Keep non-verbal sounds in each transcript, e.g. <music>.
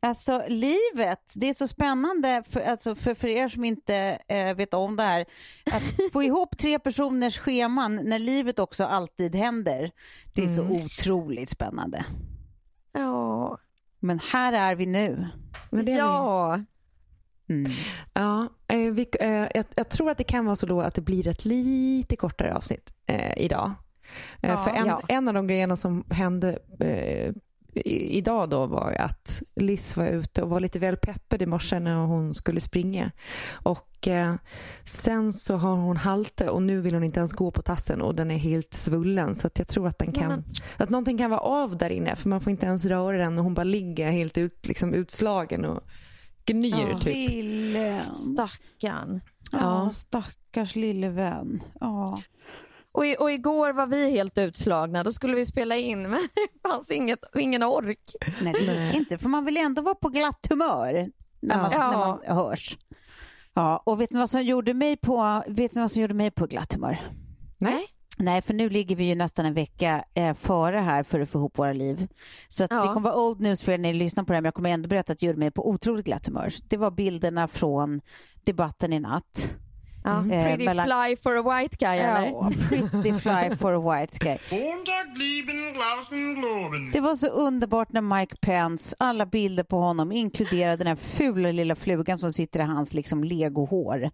Alltså livet, det är så spännande för, alltså, för, för er som inte eh, vet om det här. Att <laughs> få ihop tre personers scheman när livet också alltid händer. Det är så otroligt spännande. Ja. Men här är vi nu. Men det är ja. Mm. Ja, eh, vi, eh, jag, jag tror att det kan vara så då att det blir ett lite kortare avsnitt eh, idag. Eh, Ja, för en, ja. en av de grejerna som hände eh, i, idag då var att Liz var ute och var lite väl peppad i morse när hon skulle springa. Och eh, sen så har hon halte och nu vill hon inte ens gå på tassen och den är helt svullen så att jag tror att den kan, men- att någonting kan vara av där inne för man får inte ens röra den och hon bara ligger helt ut, liksom utslagen och gnyr Ja. typ. Lille. Stackarn. Ja, stackars lille vän. Ja. Och, i, och igår var vi helt utslagna. Då skulle vi spela in, men <laughs> det fanns inget, ingen ork. Nej, det gick inte, för man vill ändå vara på glatt humör när, man, Ja. när man hörs. Ja, och vet ni vad som gjorde mig på, vet ni vad som gjorde mig på glatt humör? Nej. Nej, för nu ligger vi ju nästan en vecka eh, före här för att få ihop våra liv. Så att Ja. det kommer vara old news för er när ni lyssnar på det här, men jag kommer ändå berätta att det gjorde mig på otroligt glatt humör. Det var bilderna från debatten i natt. Ja. Eh, Pretty mellan- fly for a white guy, eller? Ja, pretty fly for a white guy. <laughs> Det var så underbart när Mike Pence, alla bilder på honom inkluderade den här fula lilla flugan som sitter i hans liksom legohår.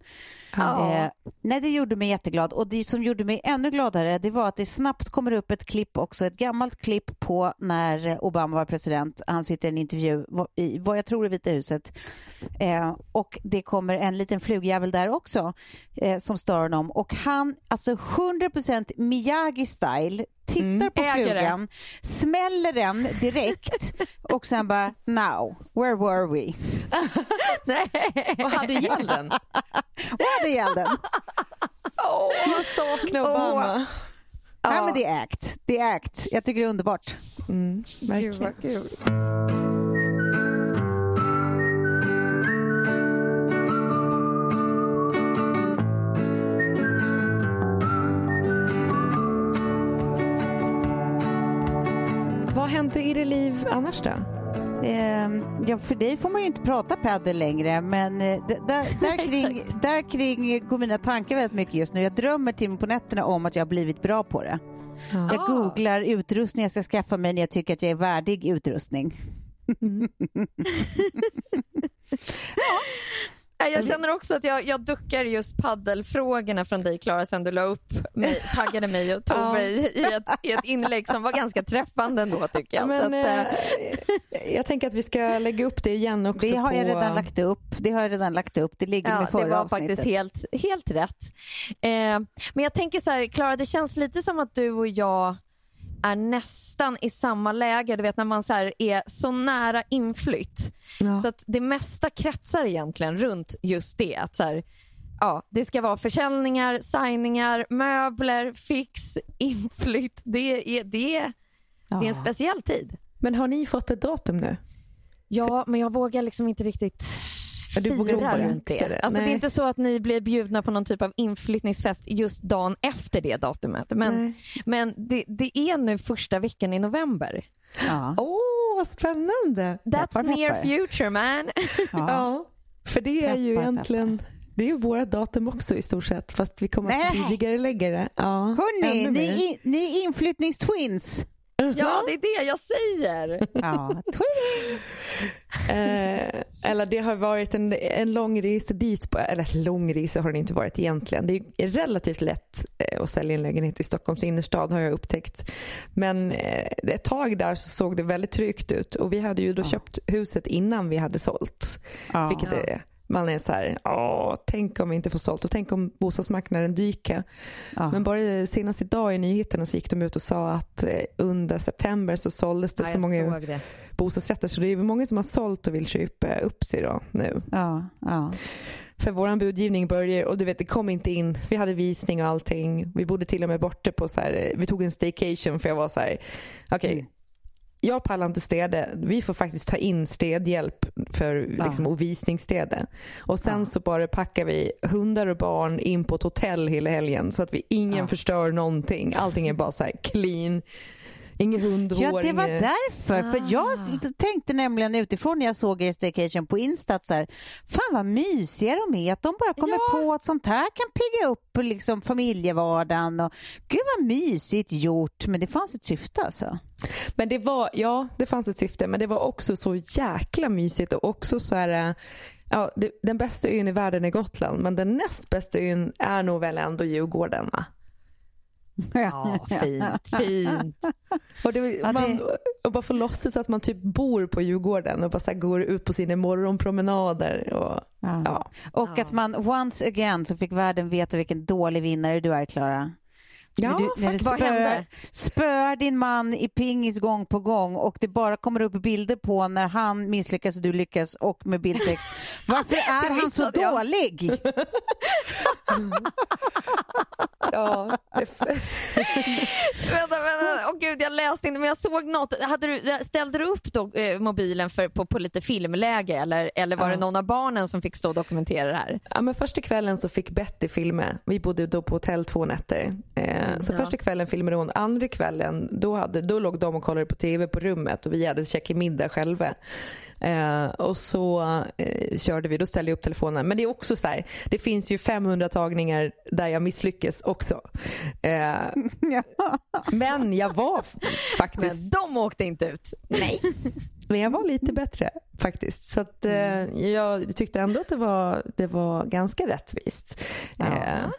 Ja. Eh, nej, det gjorde mig jätteglad. Och det som gjorde mig ännu gladare det var att det snabbt kommer upp ett klipp också, ett gammalt klipp på när Obama var president. Han sitter i en intervju i vad jag tror är Vita huset. Eh, och det kommer en liten flugjävel där också eh, som stör honom. Och han, alltså 100% Miyagi-style, tittar på Äger det. flugan, smäller den direkt <laughs> och sen bara now, where were we? <laughs> Nej. Och hade ihjäl den. Och <laughs> hade ihjäl den. Jag saknar Obama. Nej, men det är act. Det är act. Jag tycker det är underbart. Mm, Gud vad kul. Vad hände i ditt liv annars då? Eh, ja, för dig får man ju inte prata padel längre, men eh, där, <laughs> där, kring, där kring går mina tankar väldigt mycket just nu. Jag drömmer till på nätterna om att jag har blivit bra på det. Ja. Jag googlar utrustning jag ska skaffa mig när jag tycker att jag är värdig utrustning. <laughs> <laughs> Nej, Jag känner också att jag, jag duckar just paddelfrågorna från dig Klara sen du la upp mig, <laughs> taggade mig och tog Ja. mig i ett, i ett inlägg som var ganska träffande ändå tycker jag. Men, så att, eh, jag tänker att vi ska lägga upp det igen också. Det har på... jag redan lagt upp. Det har jag redan lagt upp. Det ligger Ja, med det förra var avsnittet. faktiskt helt, helt rätt. Eh, men jag tänker så här, Klara, det känns lite som att du och jag är nästan i samma läge, du vet när man så är så nära inflytt. Ja. Så att det mesta kretsar egentligen runt just det. Att så här, ja, det ska vara försäljningar, signingar, möbler, fix, <laughs> inflytt. Det är, det är, det är en Ja. speciell tid. Men har ni fått ett datum nu? Ja, men jag vågar liksom inte riktigt Ja, du vågar fira inte det. Alltså, det är inte så att ni blir bjudna på någon typ av inflyttningsfest just dagen efter det datumet. Men, Nej. men det, det är nu första veckan i november. Ja. Åh, vad spännande! That's Peppar, near peppar. future man. Ja. Ja, för det är ju Peppar, egentligen det är ju vårt datum också i stort sett fast vi kommer att tidigare lägga det. Ja, Hörni, ni, ni är inflyttningstwins. Ja, det är det jag säger. Ja, twin. Eh, eller det har varit en, en lång resa dit. På, eller lång resa har det inte varit egentligen. Det är relativt lätt eh, att sälja en lägenhet i Stockholms innerstad har jag upptäckt. Men eh, ett tag där så såg det väldigt tryggt ut och vi hade ju då köpt huset innan vi hade sålt. Ja. Vilket är, man är så här, åh, tänk om vi inte får sålt och tänk om bostadsmarknaden dyker. Ja. Men bara senast idag i nyheterna så gick de ut och sa att eh, under september så såldes det Ja, så många det. bostadsrätter så det är många som har sålt och vill köpa upp sig då nu. Ja, ja. För våran budgivning börjar och du vet det kom inte in. Vi hade visning och allting. Vi bodde till och med borta på så här, eh, vi tog en staycation för jag var så här, okej. Mm. Jag pallar inte städa. Vi får faktiskt ta in städhjälp för liksom, och visningsstäda. Och sen Ja. så bara packar vi hundar och barn in på ett hotell hela helgen så att vi ingen Ja. förstör någonting. Allting är bara så här clean. Ingen hundhår. Ja, det var inget- därför. För jag tänkte nämligen utifrån när jag såg er staycation på Insta att så här, fan vad mysiga de är. Att de bara kommer Ja. på att sånt här kan pigga upp liksom, familjevardagen. Och, Gud vad mysigt gjort. Men det fanns ett syfte alltså. Men det var, ja, det fanns ett syfte, men det var också så jäkla mysigt och också så här, äh, ja, det, den bästa ön i världen är Gotland, men den näst bästa ön är nog väl ändå Djurgården va? Ja, fint, <laughs> fint. Och, det, Ja, man, och bara få låtsas att man typ bor på Djurgården och bara så går ut på sina morgonpromenader. Och, Ja. ja. Och att man once again så fick världen veta vilken dålig vinnare du är, Klara. Ja, när du, när du faktiskt. Vad spöar, hände? spöar din man i pingis gång på gång och det bara kommer upp bilder på när han misslyckas och du lyckas och med bildtext. <laughs> Varför är han så dålig? <laughs> ja, det, <laughs> vänta, vänta. Åh gud, jag läste inte men jag såg något. Hade du, ställde du upp då, eh, mobilen för, på, på lite filmläge eller, eller var Ja. det någon av barnen som fick stå och dokumentera det här? Ja, men första kvällen så fick Betty filma. Vi bodde då på hotell två nätter. Eh, så Ja. första kvällen filmade hon. Andra kvällen då, hade, då låg de och kollade på tv på rummet och vi hade käkat middag själva. Eh, och så eh, körde vi, då ställde jag upp telefonen. Men det är också så här, det finns ju 500 tagningar där jag misslyckas också. Eh, <laughs> men jag var faktiskt Men de åkte inte ut. Nej. Men jag var lite bättre faktiskt. Så att, eh, jag tyckte ändå att det var, det var ganska rättvist. Eh,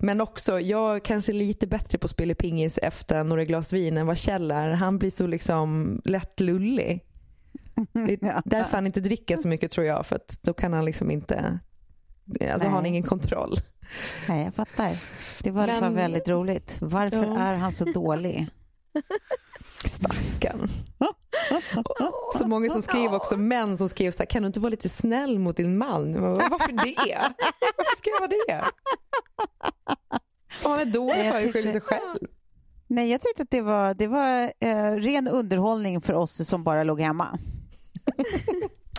men också, jag kanske är lite bättre på att spela pingis efter några glas vin än vad Kjell är. Han blir så liksom lätt lullig. Det <laughs> är därför han inte dricker så mycket tror jag. För att då kan han liksom inte, alltså har han ingen kontroll. Nej, jag fattar. Det var i Men- väldigt roligt. Varför Ja. är han så dålig? <laughs> Stackarn. <laughs> Så många som skrev också, män som skrev så här, kan du inte vara lite snäll mot din man? Bara, Varför det? Varför ska jag vara det? Om han är dålig ju skylla sig tyckte- själv. Nej, jag tyckte att det var, det var eh, ren underhållning för oss som bara låg hemma. <laughs>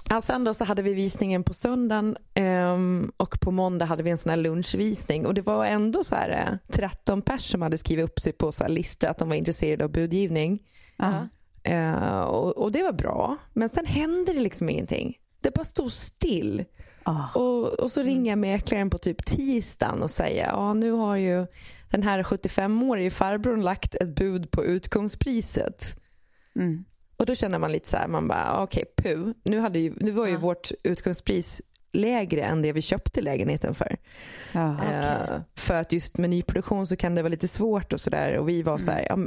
Ja, sen då så hade vi visningen på söndagen ehm, och på måndag hade vi en sån här lunchvisning och det var ändå så här eh, 13 pers som hade skrivit upp sig på så här lista att de var intresserade av budgivning. Ja. Eh, och, och det var bra. Men sen hände det liksom ingenting. Det bara stod still. Ah. Och, och så ringer jag mäklaren på typ tisdagen och säger ja nu har ju den här 75-årige farbrorn lagt ett bud på utgångspriset. Mm. Och då känner man lite så här, man bara okej pu. Nu, hade ju, nu var ju Ja. vårt utgångspris lägre än det vi köpte lägenheten för. Ja. Eh, för att just med nyproduktion så kan det vara lite svårt och sådär. Och vi var så här, ja,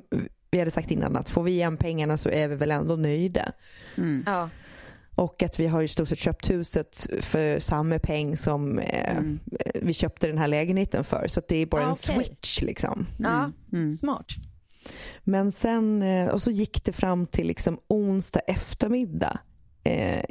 vi hade sagt innan att får vi igen pengarna så är vi väl ändå nöjda. Mm. Ja. Och att vi har i stort sett köpt huset för samma peng som eh, Mm. vi köpte den här lägenheten för. Så att det är bara Ah, en switch liksom. ja. Mm. Smart. Men sen, eh, och så gick det fram till liksom onsdag eftermiddag eh,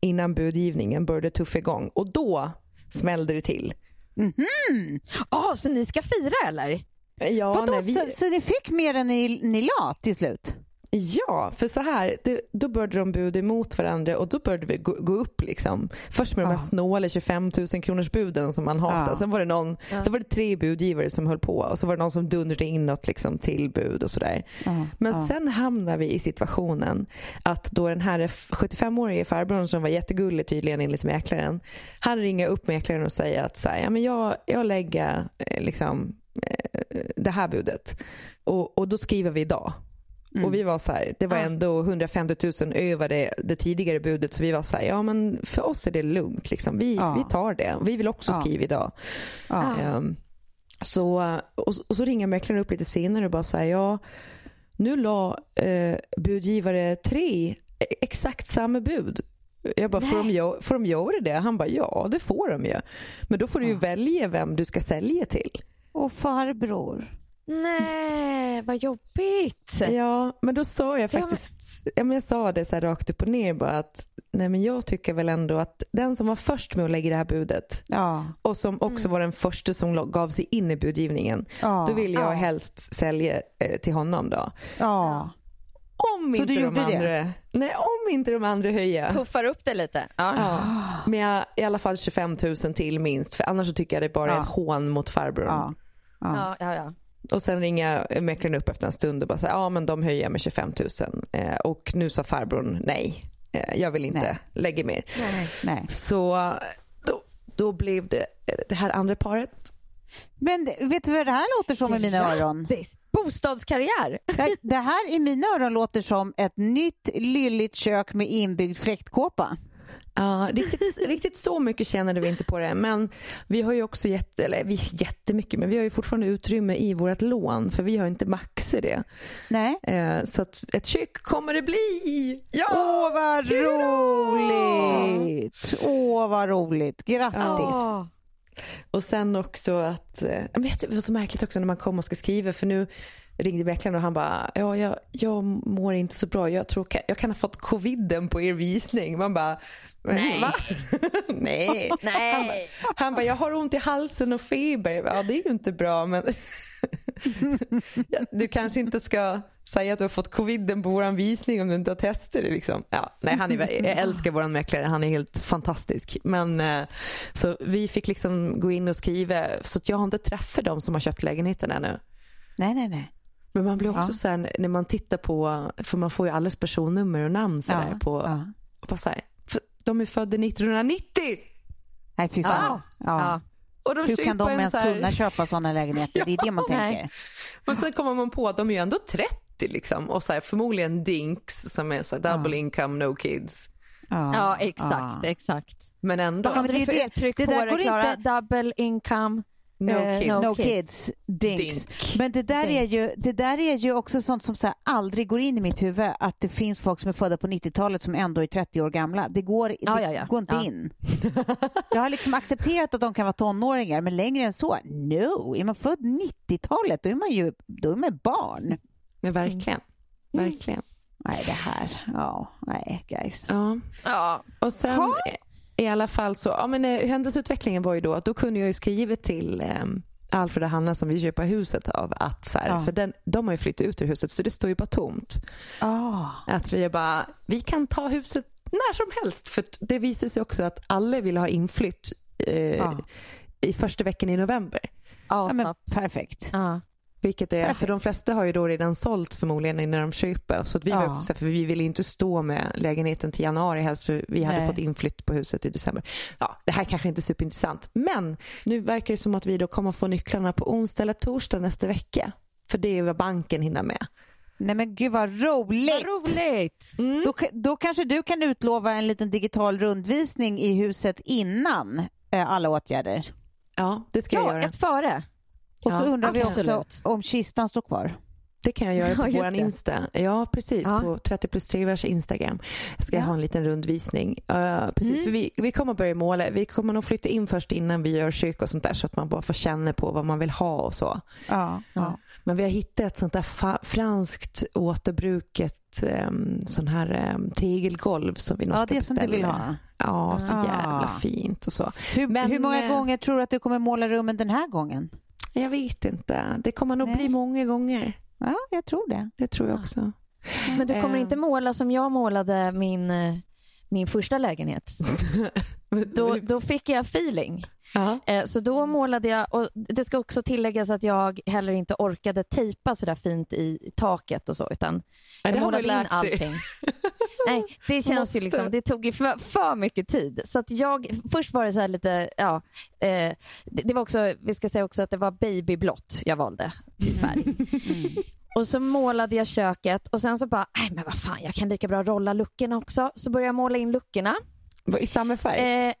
innan budgivningen började tuffa igång. Och då smällde det till. Mhm. Ah, så ni ska fira eller? Ja, Vadå, nej, vi, så, så ni fick mer än ni, ni la till slut? Ja, för så här, det, då började de buda emot varandra och då började vi gå, gå upp. Liksom. Först med de här snåla 25 000 kronors buden som man hatar. Ja. Sen var det någon, då var det tre budgivare som höll på och så var det någon som dundrade inåt liksom, till bud och sådär. Ja, Men ja. sen hamnar vi i situationen att då den här 75-årige farbrorn som var jättegullig tydligen enligt mäklaren. Han ringer upp mäklaren och säger att så här, ja, men jag, jag lägger eh, liksom, eh, det här budet och, och då skriver vi idag. Mm. Och vi var så här, det var ändå 150 000 över det, det tidigare budet så vi var så här, ja men för oss är det lugnt liksom. Vi, Ja. vi tar det. Vi vill också Ja. skriva idag. Ja. Ehm, så, och, och så ringer mäklaren upp lite senare och bara säger ja, nu la eh, budgivare tre e- exakt samma bud. Jag bara, får de, får de göra det? Han bara, ja det får de ju. Men då får du ju välja vem du ska sälja till. Och farbror. Nej, vad jobbigt. Ja, men då sa jag Ja, men- faktiskt, ja, men jag sa det så här rakt upp och ner bara att nej men jag tycker väl ändå att den som var först med att lägga det här budet Ja. och som också var den första som gav sig in i budgivningen, Ja. då vill jag Ja. helst sälja eh, till honom då. Ja. Om Så inte de gjorde det? andra, nej om inte de andra höjer. Puffar upp det lite. Ja. Ja, med i alla fall 25 000 till minst för annars så tycker jag det bara är Ja. ett hån mot farbrorn. Ja. Ja. Ja, ja, ja. Och sen ringer mäklaren upp efter en stund och bara säger ja men de höjer med 25 000 eh, och nu sa farbrorn nej, eh, jag vill inte Nej. lägga mer. Nej. Nej. Så då, då blev det eh, det här andra paret. Men vet du vad det här låter som i mina öron? Bostadskarriär. Det- Det här i mina öron låter som ett nytt lylligt kök med inbyggd fläktkåpa. Ja, riktigt, <laughs> riktigt så mycket tjänade vi inte på det. Men vi har ju också jätte, eller vi, jättemycket, men vi har ju fortfarande utrymme i vårt lån för vi har inte max i det. Nej. Eh, så att ett kök kommer det bli! Ja! Åh, vad roligt! Åh, vad roligt. Grattis. Ja. Och sen också att, eh, men vet du vad så märkligt också när man kommer och ska skriva för nu ringde mäklaren och han bara, ja jag, jag mår inte så bra, jag tror jag kan ha fått coviden på er visning. Man bara, Nej. Va? <laughs> Nej. <laughs> Nej. Han bara, jag har ont i halsen och feber. Ja det är ju inte bra men <laughs> du kanske inte ska säga att du har fått coviden på våran visning om du inte har testat det. Liksom. Ja, nej, han är, jag älskar våran mäklare, han är helt fantastisk. Men, eh, så vi fick liksom gå in och skriva, så jag har inte träffat dem som har köpt lägenheten ännu. Nej, nej, nej. Men man blir också Ja. så här, när man tittar på, för man får ju alles personnummer och namn så Ja, på, ja. på så här, för de är födda 1990! Nej, fy fan. Ja. Ja. Och de Hur kan de en ens här- kunna köpa sådana lägenheter? Det är det man <laughs> tänker. Och sen kommer man på att de är ju ändå 30 liksom och så här, förmodligen dinks som är så här, double income no kids. Ja, Ja, exakt, Ja. exakt. Men ändå Vad hade men det är det- det på där det går Klara? inte- Double income. No Eh, kids. No, No kids. Dinks. Dink. Men det där, Dink. är ju, det där är ju också sånt som så här aldrig går in i mitt huvud. Att det finns folk som är födda på 90-talet som ändå är 30 år gamla. Det går, Ja, det ja, ja. går inte Ja. in. <laughs> Jag har liksom accepterat att de kan vara tonåringar, men längre än så, no. Är man född 90-talet, då är man ju då är man barn. Men verkligen. Verkligen. Nej, det här. Ja, nej, guys. Ja. Ja. Och sen Ha? I alla fall så, ja men eh, händelseutvecklingen var ju då att då kunde jag ju skriva till eh, Alfred och Hanna som vi köper huset av att så här, Ja. för den, de har ju flyttat ut ur huset så det står ju bara tomt. Ah. Att vi är bara, vi kan ta huset när som helst för det visar sig också att alla vill ha inflytt eh, Ja. i första veckan i november. Ja, men perfekt. Ja. Vilket är, Perfekt. för de flesta har ju då redan sålt förmodligen innan de köper. Så att vi var Ja. också så här, för vi ville inte stå med lägenheten till januari helst för vi hade Nej. fått inflytt på huset i december. Ja, det här kanske inte är superintressant. Men nu verkar det som att vi då kommer få nycklarna på onsdag eller torsdag nästa vecka. För det är vad banken hinner med. Nej men gud vad roligt! Vad roligt! Då, ka- då kanske du kan utlova en liten digital rundvisning i huset innan eh, alla åtgärder. Ja, det ska jag Ja, göra. ett före. Och så undrar vi också om kistan står kvar. Det kan jag göra <laughs> på Ja, vår. Insta. Ja, precis. Ja. På 30 plus 3 vers Instagram. Jag ska Ja. ha en liten rundvisning. Uh, precis, Mm. för vi, vi kommer börja måla. Vi kommer nog flytta in först innan vi gör kök och sånt där så att man bara får känna på vad man vill ha och så. Ja, ja. Men vi har hittat ett sånt där franskt återbruket um, sån här um, tegelgolv som vi nog ja det som du vill ha. Ja, så Ah. jävla fint och så. Hur, Men, hur många eh, gånger tror du att du kommer måla rummen den här gången? Jag vet inte. Det kommer nog Nej. bli många gånger. Ja, jag tror det. Det tror jag också. Men du kommer Eh. inte måla som jag målade min, eh, min första lägenhet. <laughs> Då, då fick jag feeling. Ja. Eh, Så då målade jag, och det ska också tilläggas att jag heller inte orkade tejpa så där fint i taket och så, utan jag man målade in allting. Nej, det <laughs> känns ju liksom, det tog ju för, för mycket tid. Så att jag, först var det så här lite, ja, eh, det, det var också, vi ska säga också att det var babyblått jag valde i färg. <laughs> Och så målade jag köket och sen så bara, nej men vad fan, jag kan lika bra rolla luckorna också. Så började jag måla in luckorna I samma färg? eh,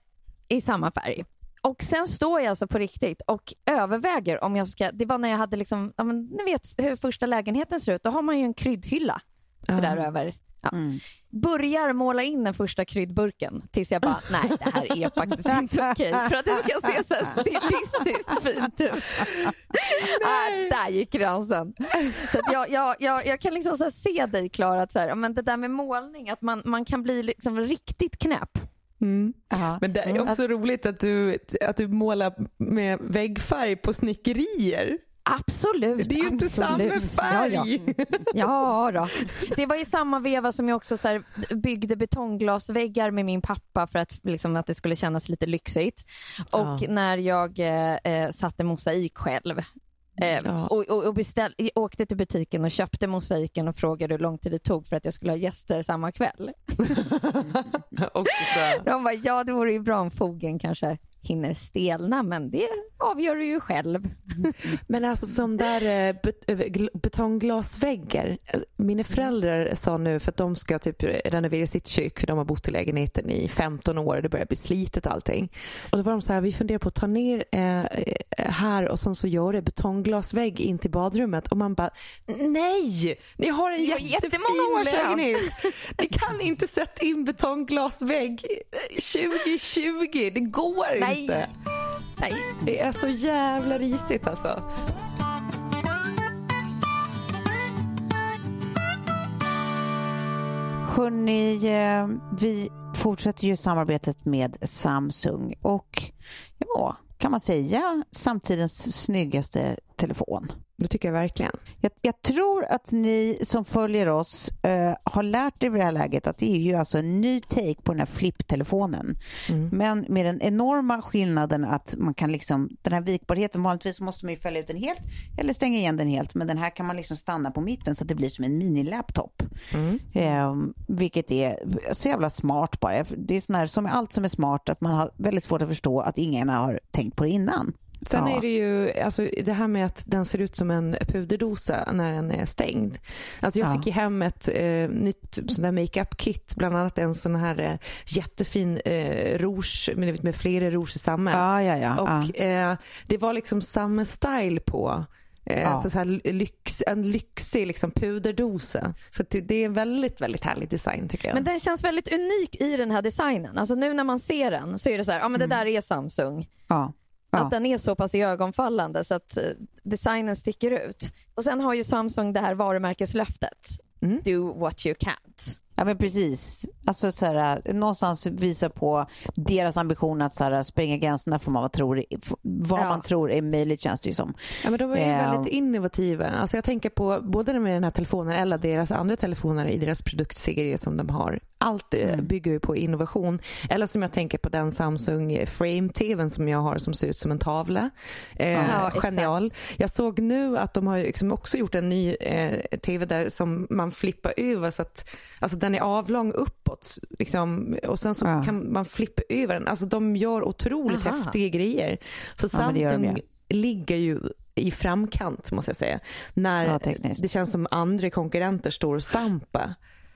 i samma färg. Och sen står jag alltså på riktigt och överväger om jag ska, det var när jag hade liksom, ja, men, ni vet hur första lägenheten ser ut, då har man ju en kryddhylla sådär över. Ja. Mm. Börjar måla in den första kryddburken tills jag bara, nej det här är faktiskt inte okej för att det ska se så här stilistiskt fint ut. <laughs> ah, där gick gränsen. Så att jag, jag, jag, jag kan liksom så här se dig Klara, att så här, men det där med målning, att man, man kan bli liksom riktigt knäpp. Mm. Men det är Mm. också roligt att du, att du målar med väggfärg på snickerier. Absolut. Det är ju inte samma färg. Ja, ja. ja då. Det var i samma veva som jag också så byggde betongglasväggar med min pappa för att, liksom, att det skulle kännas lite lyxigt. Och Ja. när jag eh, eh, satte mosaik själv. Eh, Ja. och, och, och beställ, åkte till butiken och köpte mosaiken och frågade hur lång tid det tog för att jag skulle ha gäster samma kväll. <laughs> De bara, ja det vore ju bra om fogen kanske hinner stelna men det avgör du ju själv. <laughs> Men alltså som där eh, bet, eh, gl- betongglasväggar. Eh, Mina föräldrar sa nu för att de ska typ renovera sitt kök för de har bott i lägenheten i 15 år och det börjar bli slitet allting. Och då var de så här, vi funderar på att ta ner eh, här och sen så gör det betongglasvägg in till badrummet och man bara nej, ni har en jättefin jättemånga år sedan." lägenhet. Ni kan inte sätta in betongglasvägg eh, 2020, det går Nej. inte. Nej. Det är så jävla risigt alltså. Hörni, eh, vi fortsätter ju samarbetet med Samsung och ja, kan man säga samtidens snyggaste telefon. Det tycker jag verkligen. Jag, jag tror att ni som följer oss eh, har lärt er vid det här läget att det är ju alltså en ny take på den här flipptelefonen. Mm. Men med den enorma skillnaden att man kan liksom, den här vikbarheten, vanligtvis måste man ju fälla ut den helt eller stänga igen den helt. Men den här kan man liksom stanna på mitten så att det blir som en mini-laptop. Mm. Eh, vilket är så jävla smart bara. Det är sån här, som allt som är smart, att man har väldigt svårt att förstå att ingen har tänkt på det innan. Sen Ja. är det ju alltså, det här med att den ser ut som en puderdosa när den är stängd. Alltså jag Ja. fick ju hem ett eh, nytt makeup-kit, bland annat en sån här eh, jättefin eh, rouge med, med flera rouge i samma. Ja. Och eh, det var liksom samma style på. Eh, Ja. så, så här lyx, en lyxig liksom, puderdosa. Så det, är en väldigt, väldigt härlig design tycker jag. Men den känns väldigt unik i den här designen. Alltså nu när man ser den så är det så här, ja men det där är Samsung. ja. Ja. Att den är så pass iögonfallande så att eh, designen sticker ut. Och sen har ju Samsung det här varumärkeslöftet. Mm. Do what you can't. Ja men precis. Alltså så här, någonstans visa på deras ambition att så här, spränga gränserna för vad man tror, vad Ja. man tror är möjligt känns det ju som. Ja, men de är ju Eh, väldigt innovativa. Alltså jag tänker på både med den här telefonen eller deras andra telefoner i deras produktserie som de har. Allt eh, Mm. bygger ju på innovation. Eller som jag tänker på den Samsung Frame-TVn som jag har som ser ut som en tavla. Eh, Ja, exakt. genial. Jag såg nu att de har liksom också gjort en ny eh, TV där som man flippar över så att alltså den är avlång uppåt. Liksom, och sen så Ja. kan man flippa över den. Alltså de gör otroligt Aha. häftiga grejer. Så Samsung ligger ju i framkant måste jag säga. När Ja, det känns som andra konkurrenter står och stampar.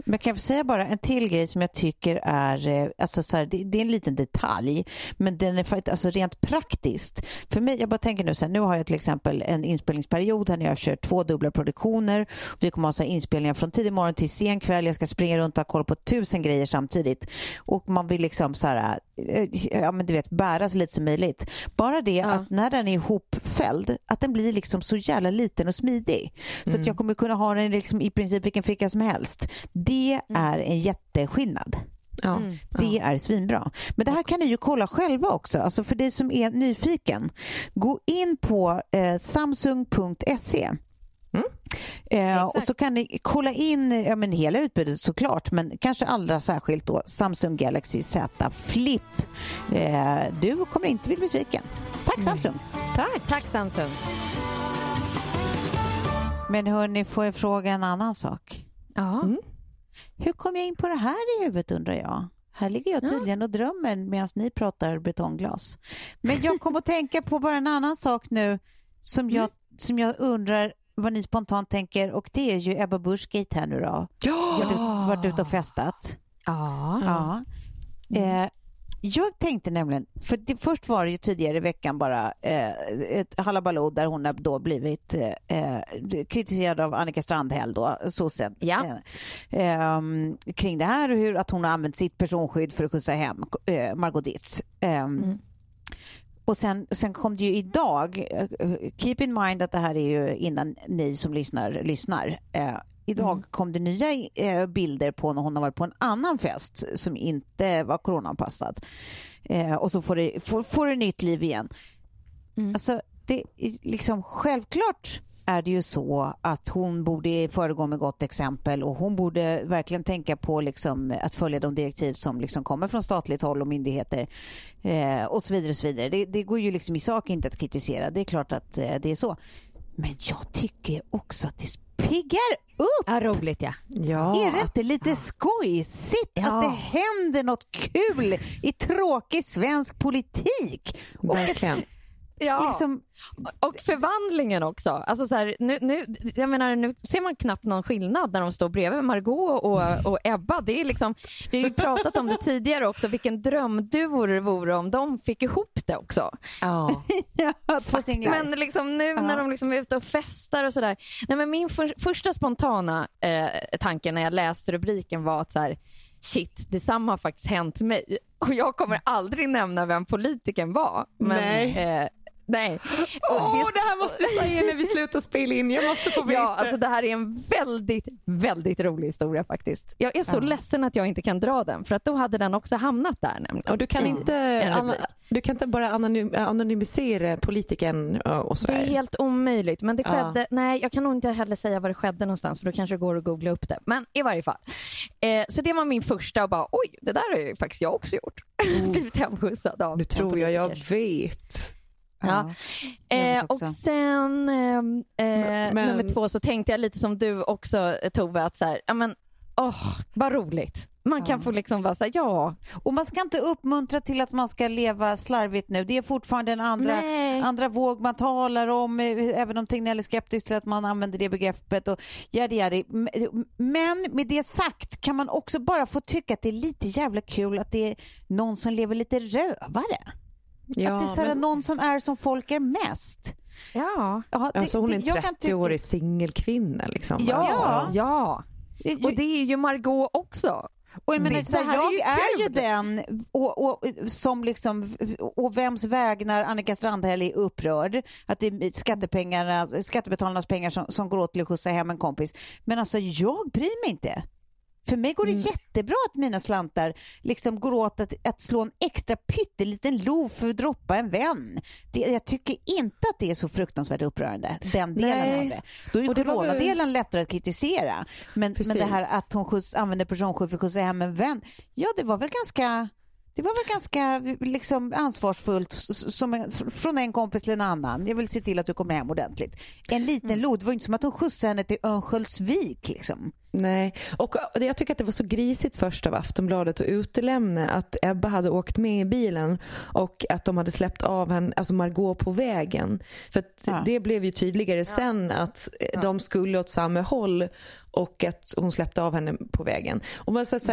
Men kan jag få säga bara en till grej som jag tycker är, eh, alltså så här, det, det är en liten detalj, men den är alltså rent praktiskt. För mig, jag bara tänker nu så här, nu har jag till exempel en inspelningsperiod här när jag kör två dubbla produktioner. Vi kommer ha så inspelningar från tidig morgon till sen kväll. Jag ska springa runt och ha koll på tusen grejer samtidigt. Och man vill liksom så här, ja men du vet, bära så lite som möjligt. Bara det Ja. att när den är ihopfälld, att den blir liksom så jävla liten och smidig. Så att jag kommer kunna ha den liksom i princip vilken ficka som helst. Det är en jätteskillnad. Ja. Mm. Det är svinbra. Men det här kan ni ju kolla själva också. Alltså för dig som är nyfiken. Gå in på eh, samsung.se Mm. Eh, och så kan ni kolla in ja, men hela utbudet såklart, men kanske allra särskilt då Samsung Galaxy Z Flip. Eh, du kommer inte bli besviken. Tack Samsung! Mm. Tack, tack Samsung! Men hörni, får jag fråga en annan sak? Ja. Mm. Hur kom jag in på det här i huvudet undrar jag? Här ligger jag tydligen och drömmer medan ni pratar betongglas. Men jag kom att tänka på bara en annan sak nu som jag, mm. som jag undrar vad ni spontant tänker och det är ju Ebba Busch här nu då. Ja! Varit, varit ute och festat. Ja. ja. Mm. Eh, jag tänkte nämligen, för det, först var det ju tidigare i veckan bara eh, ett halabaloo där hon har då blivit eh, kritiserad av Annika Strandhäll då, sossen, ja. eh, ehm, kring det här och hur att hon har använt sitt personskydd för att skjutsa hem eh, Margot Ditz. Ehm, mm. Och sen, sen kom det ju idag, eh, keep in mind att det här är ju innan ni som lyssnar lyssnar. Eh, idag mm. kom det nya eh, bilder på när hon har varit på en annan fest som inte var coronaanpassad. Eh, och så får det, får, får det nytt liv igen. Mm. Alltså, det liksom självklart är det ju så att hon borde föregå med gott exempel och hon borde verkligen tänka på liksom att följa de direktiv som liksom kommer från statligt håll och myndigheter eh, och så vidare. Och så vidare. Det, det, går ju liksom i sak inte att kritisera. Det är klart att eh, det är så. Men jag tycker också att det piggar upp. Ja, roligt ja. ja. Är det inte lite skojsigt ja. att det händer något kul i tråkig svensk politik? Verkligen. Ja, liksom... och förvandlingen också. Alltså så här, nu, nu, jag menar, nu ser man knappt någon skillnad när de står bredvid Margot och, och Ebba. Det är liksom, vi har ju pratat om det <laughs> tidigare också, vilken drömduo det vore om de fick ihop det också. Ja, <laughs> ja Men liksom nu när de liksom är ute och festar och sådär. min för, första spontana eh, tanke när jag läste rubriken var att så här, shit, detsamma har faktiskt hänt mig. Och jag kommer aldrig nämna vem politikern var. Men, eh, Nej. Åh, oh, det här måste du säga när vi slutar spela in. Jag måste få veta. Ja, alltså det här är en väldigt, väldigt rolig historia faktiskt. Jag är så ja. ledsen att jag inte kan dra den för att då hade den också hamnat där nämligen. Och du kan inte, mm. du kan inte bara anonym, anonymisera politikern och sådär? Det är helt omöjligt. Men det skedde, ja. nej jag kan nog inte heller säga var det skedde någonstans för då kanske det går att googla upp det. Men i varje fall. Eh, så det var min första och bara oj, det där har ju faktiskt jag också gjort. Mm. <laughs> Blivit hemskjutsad av Nu tror jag jag vet. Ja. Eh, och sen ehm, eh, men, nummer två så tänkte jag lite som du också Tove att så här, ja men åh, vad roligt. Man kan ja. få liksom vara så här, ja. Och man ska inte uppmuntra till att man ska leva slarvigt nu. Det är fortfarande en andra, andra våg man talar om, eh, även om Tegnell är skeptisk till att man använder det begreppet och jadi, jadi. Men med det sagt kan man också bara få tycka att det är lite jävla kul att det är någon som lever lite rövare. Ja, att det är så men... någon som är som folk är mest. Ja. ja det, alltså hon är en 30-årig singelkvinna liksom. Ja, ja. ja. Och det är ju Margot också. Och jag, menar, så jag är, är, ju den och, och, som liksom, och vems vägnar Annika Strandhäll är upprörd. Att det är skattepengarna, skattebetalarnas pengar som, som går åt till att skjutsa hem en kompis. Men alltså jag bryr mig inte. För mig går det mm. jättebra att mina slantar liksom går åt att, att slå en extra pytteliten lo för att droppa en vän. Det, jag tycker inte att det är så fruktansvärt upprörande, den delen Nej. av det. Då är ju coronadelen väl... lättare att kritisera. Men, men det här att hon skjuts, använder personskydd för att skjutsa hem en vän, ja det var väl ganska det var väl ganska liksom, ansvarsfullt som en, från en kompis till en annan. Jag vill se till att du kommer hem ordentligt. En liten mm. lod, det var inte som att hon skjutsade henne till Örnsköldsvik. Liksom. Nej, och jag tycker att det var så grisigt först av Aftonbladet att utelämna att Ebba hade åkt med i bilen och att de hade släppt av henne, alltså Margot på vägen. För ja. det blev ju tydligare ja. sen att ja. de skulle åt samma håll och att hon släppte av henne på vägen. Och man så, så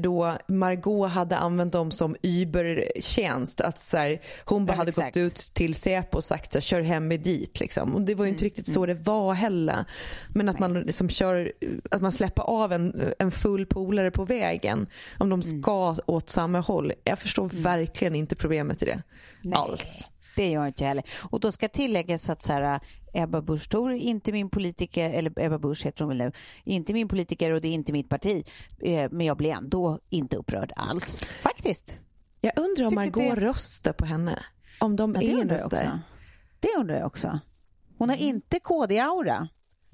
då Margot hade använt dem som Uber-tjänst. Att så här, hon bara Ja, hade exakt. gått ut till Säpo och sagt så här, kör hem mig dit. Liksom. Och det var ju Mm, inte riktigt så det var heller. Men att man, liksom kör, att man släpper av en, en full polare på vägen. Om de Mm. ska åt samma håll. Jag förstår verkligen inte problemet i det. Alls. Det gör inte jag heller. Och då ska tilläggas att så här, Ebba Busch Thor är inte min politiker, eller Ebba Busch heter hon väl nu, inte min politiker och det är inte mitt parti. Eh, Men jag blir ändå inte upprörd alls. Faktiskt. Jag undrar om Margot det- röstar på henne. Om de Ja, jag där. också. Det undrar jag också. Hon har inte KD-aura.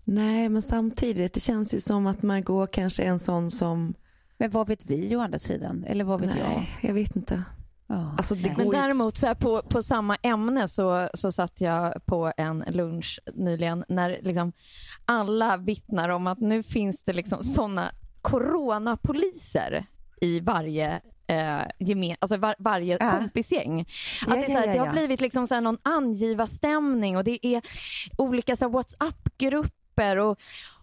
Nej, men samtidigt, det känns ju som att Margot kanske är en sån som... Men vad vet vi å andra sidan? Eller vad vet jag? Nej, jag vet inte. Ja. Alltså, det Nej. går Men däremot så här, på, på samma ämne så, så satt jag på en lunch nyligen när liksom alla vittnar om att nu finns det liksom sådana coronapoliser i varje eh, gemen, alltså var, varje Ja. kompisgäng. Att Ja, det, är så ja, ja, det har blivit liksom så här någon angivarstämning och det är olika så här, WhatsApp-grupper och,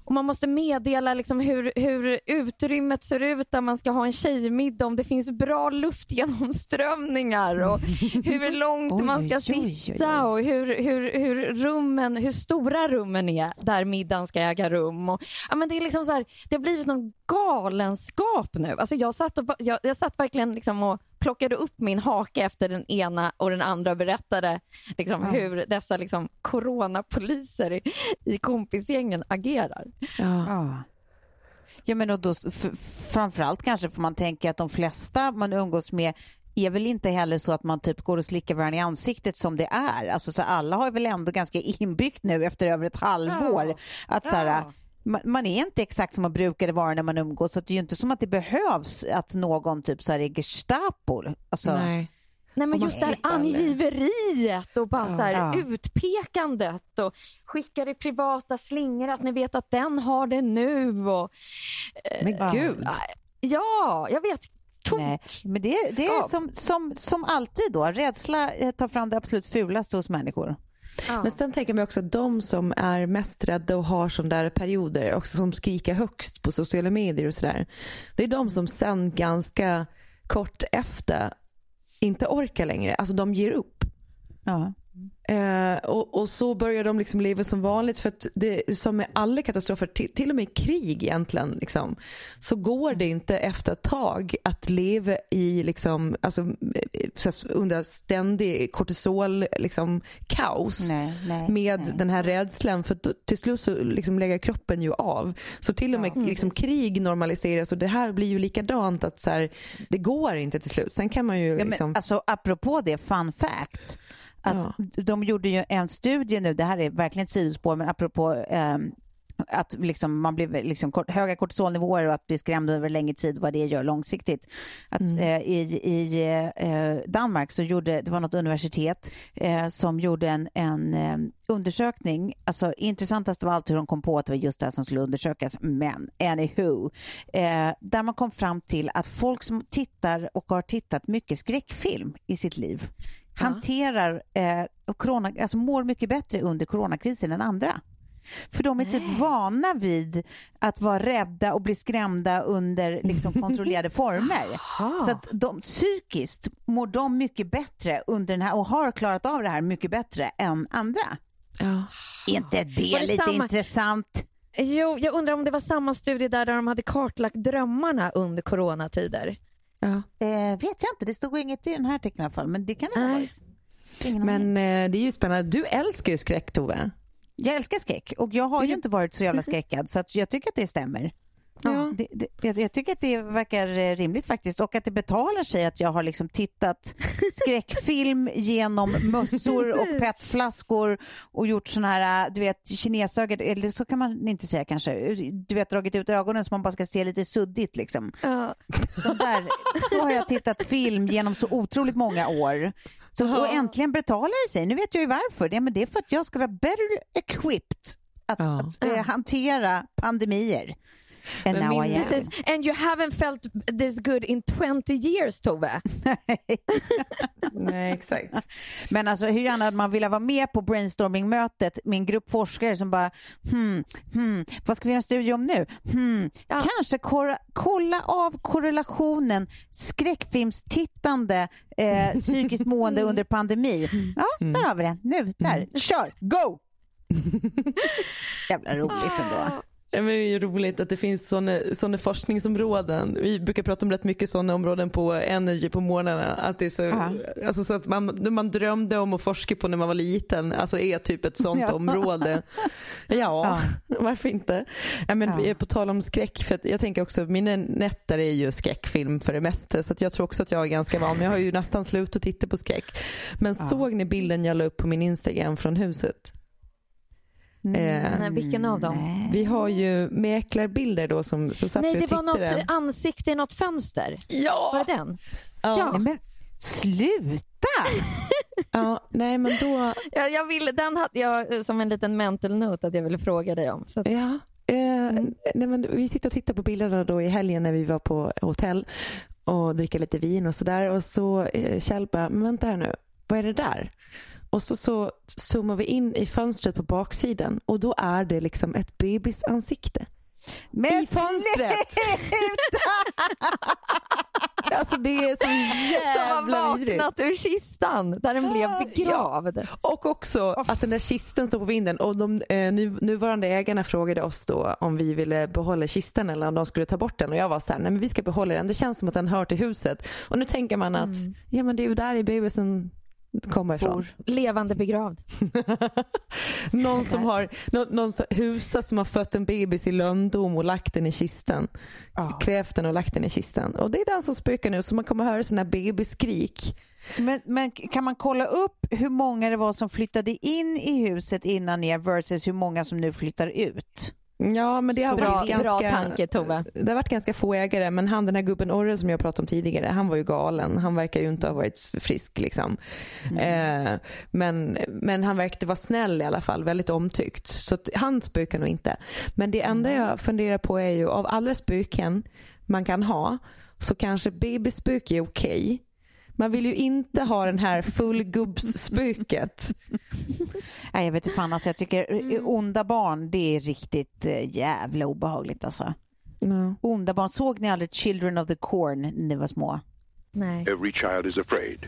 och man måste meddela liksom hur, hur utrymmet ser ut där man ska ha en tjejmiddag, om det finns bra luftgenomströmningar och hur långt <laughs> Oj, man ska oj, sitta oj. och hur, hur, hur, rummen, hur stora rummen är där middagen ska äga rum. Och, ja, men det, är liksom så här, det har blivit någon galenskap nu. Alltså jag, satt och, jag, jag satt verkligen liksom och plockade upp min hake efter den ena och den andra berättade liksom, Ja. hur dessa liksom, coronapoliser i, i kompisgängen agerar. Ja. Ja. Ja, men och då, framförallt kanske får man tänka att de flesta man umgås med är väl inte heller så att man typ går och slickar varandra i ansiktet som det är. Alltså, så alla har väl ändå ganska inbyggt nu efter över ett halvår att så här, man, är inte exakt som man brukade vara när man umgås. Så det är ju inte som att det behövs att någon typ så här är Gestapo. Alltså, Nej. Nej, men just det här slipper, eller? angiveriet och bara så här Ja. utpekandet och skickar i privata slingor att ni vet att den har det nu. Och, Men Ja. gud. ja, jag vet. Tok. Nej, men det, det är som, som, som alltid då. Rädsla eh, tar fram det absolut fulaste hos människor. Ja. Men sen tänker jag mig också att de som är mest rädda och har sådana där perioder, också som skriker högst på sociala medier och sådär. Det är de som sen ganska kort efter inte orkar längre. Alltså de ger upp. Ja. Eh, och, och så börjar de liksom leva som vanligt. För att det, som med alla katastrofer, till, till och med krig egentligen, liksom, så går det inte efter ett tag att leva i liksom, alltså, eh, under ständig kortisol, liksom, kaos Nej, nej, med nej. den här rädslan. För då, till slut så liksom lägger kroppen ju av. Så till och med liksom, krig normaliseras och det här blir ju likadant. att så här, Det går inte till slut. Sen kan man ju Ja, men, liksom... alltså, apropå det, fun fact. Att De gjorde ju en studie nu, det här är verkligen ett sidospår, men apropå ehm, att liksom man blir liksom kort, höga kortisolnivåer och att bli skrämd över längre tid, vad det gör långsiktigt. Att, eh, I i eh, Danmark så gjorde, det var något universitet eh, som gjorde en, en eh, undersökning. Alltså intressantast av allt hur de kom på att det var just det här som skulle undersökas, men anywho. Eh, där man kom fram till att folk som tittar och har tittat mycket skräckfilm i sitt liv hanterar eh, och corona, alltså mår mycket bättre under coronakrisen än andra. För de är typ vana vid att vara rädda och bli skrämda under liksom, <laughs> kontrollerade former. Så att de, psykiskt mår de mycket bättre under den här och har klarat av det här mycket bättre än andra. Ja. Är inte det, Var det lite samma- intressant? Jo, jag undrar om det var samma studie där, där de hade kartlagt drömmarna under coronatider. Ja. Eh, vet jag inte, det stod inget i den här artikeln i alla fall, men det kan det ha varit. Men eh, det är ju spännande. Du älskar ju skräck Tove. Jag älskar skräck och jag har ju inte varit så jävla skräckad så jag tycker att det stämmer. Ja. Det, det, jag, jag tycker att det verkar eh, rimligt faktiskt och att det betalar sig att jag har liksom tittat <laughs> skräckfilm genom mössor och petflaskor och gjort såna här, du vet, kinesögon, eller så kan man inte säga kanske, du vet dragit ut ögonen så man bara ska se lite suddigt liksom. Ja. Så, där, så har jag tittat film genom så otroligt många år. Så, och äntligen betalar det sig. Nu vet jag ju varför. Det, men det är för att jag ska vara better equipped att, Ja. att eh, hantera pandemier. And Men now min- I am. Precis. And you haven't felt this good in 20 years Tove. <laughs> <laughs> Nej, exakt. Men alltså hur gärna hade man vilja vara med på brainstormingmötet med en grupp forskare som bara hmm, hmm, vad ska vi göra en studie om nu? Hmm, Ja. Kanske kolla av korrelationen skräckfilmstittande, eh, <laughs> psykiskt mående under pandemi. Ja, där har vi det. Nu, där, kör, go! Jävla roligt ändå. Ja, men det är ju roligt att det finns sådana, forskningsområden. Vi brukar prata om rätt mycket sådana områden på Energy på morgnarna. Att det är så, Ja. alltså så att man, det man drömde om att forska på när man var liten alltså är typ ett Ja. område. <laughs> Ja, varför inte? Ja, men Ja. På tal om skräck, för att jag tänker också mina nätter är ju skräckfilm för det mesta. Så att jag tror också att jag är ganska van. Jag har ju nästan slutat titta på skräck. Men såg ni bilden jag la upp på min Instagram från huset? Eh, Nej, vilken av dem? Nej. Vi har ju mäklarbilder då som så satt Nej, det var något ansikte i något fönster. Ja! Var det den? Ja. Nej, men sluta! ja! Nej men då, Jag, jag ville, den hade jag eh, som en liten mental note att jag ville fråga dig om. Så att, ja. Eh, nej, men vi sitter och tittar på bilderna då i helgen när vi var på hotell och dricker lite vin och sådär och så eh, Kjell bara, men vänta här nu, vad är det där? Och så, så zoomar vi in i fönstret på baksidan och då är det liksom ett bebisansikte. Men I fönstret. <laughs> Alltså det är så som har jävla vaknat ur kistan där den blev begravd. Och också att den där kisten står på vinden och de eh, nu, nuvarande ägarna frågade oss då om vi ville behålla kisten eller om de skulle ta bort den och jag var så här, nej men vi ska behålla den. Det känns som att den hör till huset. Och nu tänker man att ja men det är ju där i bebisen kommer ifrån. Levande begravd. <laughs> Någon som har, någon, någon husa som har fött en bebis i lönndom och lagt den i kisten. Ja. Kvävt den och lagt den i kistan. Och det är den som spökar nu så man kommer höra sådana här bebisskrik. Men, men kan man kolla upp hur många det var som flyttade in i huset innan er versus hur många som nu flyttar ut? Ja, men det har Bra, varit ganska, bra tanke Tove. Det har varit ganska få ägare, men han den här gubben Orre som jag pratade om tidigare, han var ju galen. Han verkar ju inte ha varit frisk liksom. Eh, men, men han verkade vara snäll i alla fall, väldigt omtyckt. Så han spökar nog inte. Men det enda jag funderar på är ju av alla spöken man kan ha så kanske babyspök är okej. Man vill ju inte ha den här fullgubbsspöket. Nej, jag vet inte fan, alltså, jag tycker eh, onda barn, det är riktigt eh, jävla obehagligt alltså. Ja. Onda barn, såg ni aldrig Children of the Corn när ni var små? Nej. Every child is afraid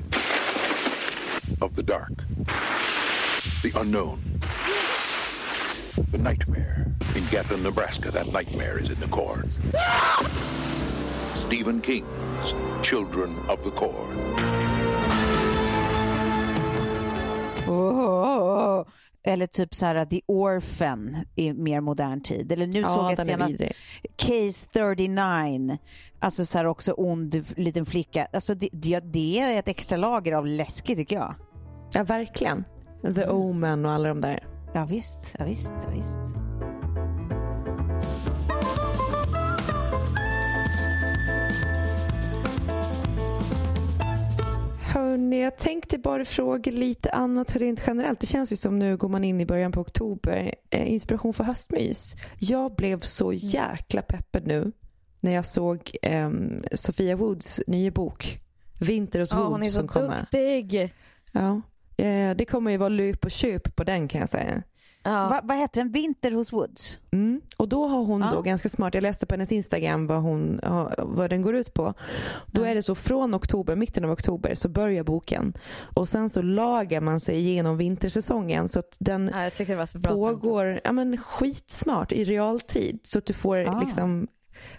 of the dark, the unknown, the nightmare. In Gatlin, Nebraska, that nightmare is in the corn. Stephen King's Children of the Corn. Eller typ så här The Orphan i mer modern tid. Eller nu Ja, såg jag senast. Case 39. Alltså så här också ond liten flicka. Alltså det, det, det är ett extra lager av läskigt tycker jag. ja, verkligen. The Omen och alla de där. Ja visst, ja, visst, ja, visst. Hörni, jag tänkte bara fråga lite annat rent generellt. Det känns ju som nu går man in i början på oktober. Eh, inspiration för höstmys. Jag blev så jäkla peppad nu när jag såg ehm, Sofia Woods nya bok Vinter hos Ja, Woods hon är så som duktig. Ja. Eh, det kommer ju vara löp och köp på den kan jag säga. Ja. Va, vad heter den? Vinter hos Woods? Mm. Och då har hon Ja. då ganska smart, jag läste på hennes Instagram vad, hon, vad den går ut på. Då är det så från oktober, mitten av oktober så börjar boken. Och sen så lagar man sig igenom vintersäsongen så att den Ja, jag tyckte det var så pågår ja, men skitsmart i realtid. Så att du får Ah. liksom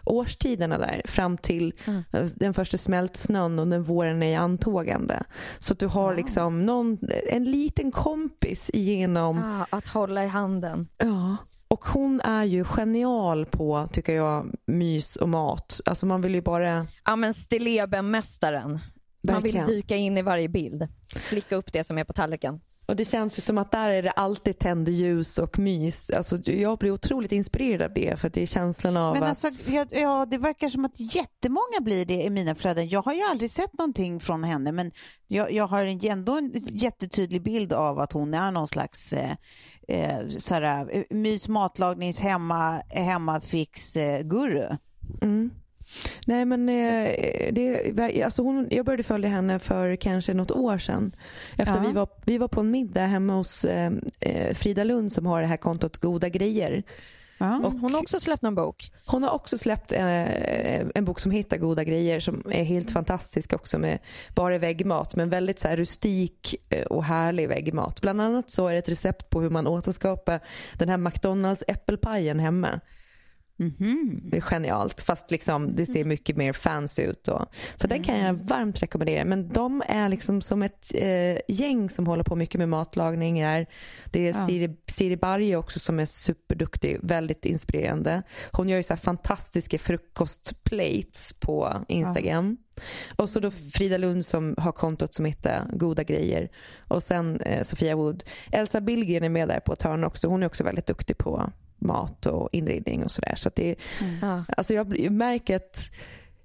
årstiderna där fram till Mm. eh, den första smältsnön och när våren är i antågande. Så att du har liksom någon, en liten kompis igenom Ah, att hålla i handen. Ja. Och hon är ju genial på, tycker jag, mys och mat. Alltså man vill ju bara... Ja men stillebenmästaren. Man vill dyka in i varje bild. Slicka upp det som är på tallriken. Och det känns ju som att där är det alltid tända ljus och mys. Alltså jag blir otroligt inspirerad av det för det är känslan av Men att... alltså, ja, ja, det verkar som att jättemånga blir det i mina flöden. Jag har ju aldrig sett någonting från henne, men jag, jag har ändå en jättetydlig bild av att hon är någon slags eh, eh, såhär, eh, mys, matlagnings, hemma, hemmafix eh. Mm. Nej men eh, det, alltså hon, jag började följa henne för kanske något år sedan. Efter Ja. vi, var, vi var på en middag hemma hos eh, eh, Frida Lund som har det här kontot Goda grejer. Ja. Och Hon har också släppt någon bok. Hon har också släppt eh, en bok som heter Goda grejer som är helt fantastisk också med bara väggmat men väldigt så rustik och härlig väggmat. Bland annat så är det ett recept på hur man återskapar den här McDonalds äppelpajen hemma. Mhm. Det är genialt fast liksom det ser mycket mer fancy ut. Då. Så den kan jag varmt rekommendera. Men de är liksom som ett eh, gäng som håller på mycket med matlagning. Här. Det är Ja. Siri, Siri Barje också som är superduktig, väldigt inspirerande. Hon gör ju så fantastiska frukostplates på Instagram. Och så då Frida Lund som har kontot som heter Goda grejer. Och sen eh, Sofia Wood. Elsa Billgren är med där på ett hörn också. Hon är också väldigt duktig på mat och inredning och sådär. Så det, Ja. alltså jag märker att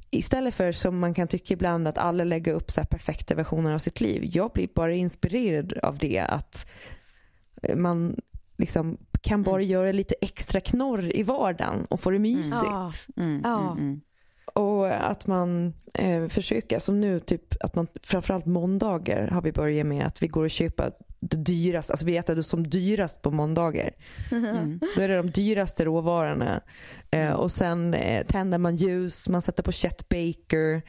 istället för som man kan tycka ibland att alla lägger upp så här perfekta versioner av sitt liv. Jag blir bara inspirerad av det att man liksom kan bara göra lite extra knorr i vardagen och få det mysigt. Ja. Mm, mm, mm. Och att man eh, försöker, som nu, typ att man framförallt måndagar har vi börjat med att vi går och köper det dyraste, alltså vi äter det som dyrast på måndagar. Mm. Då är det de dyraste råvarorna. Eh, och sen eh, tänder man ljus, man sätter på Chet Baker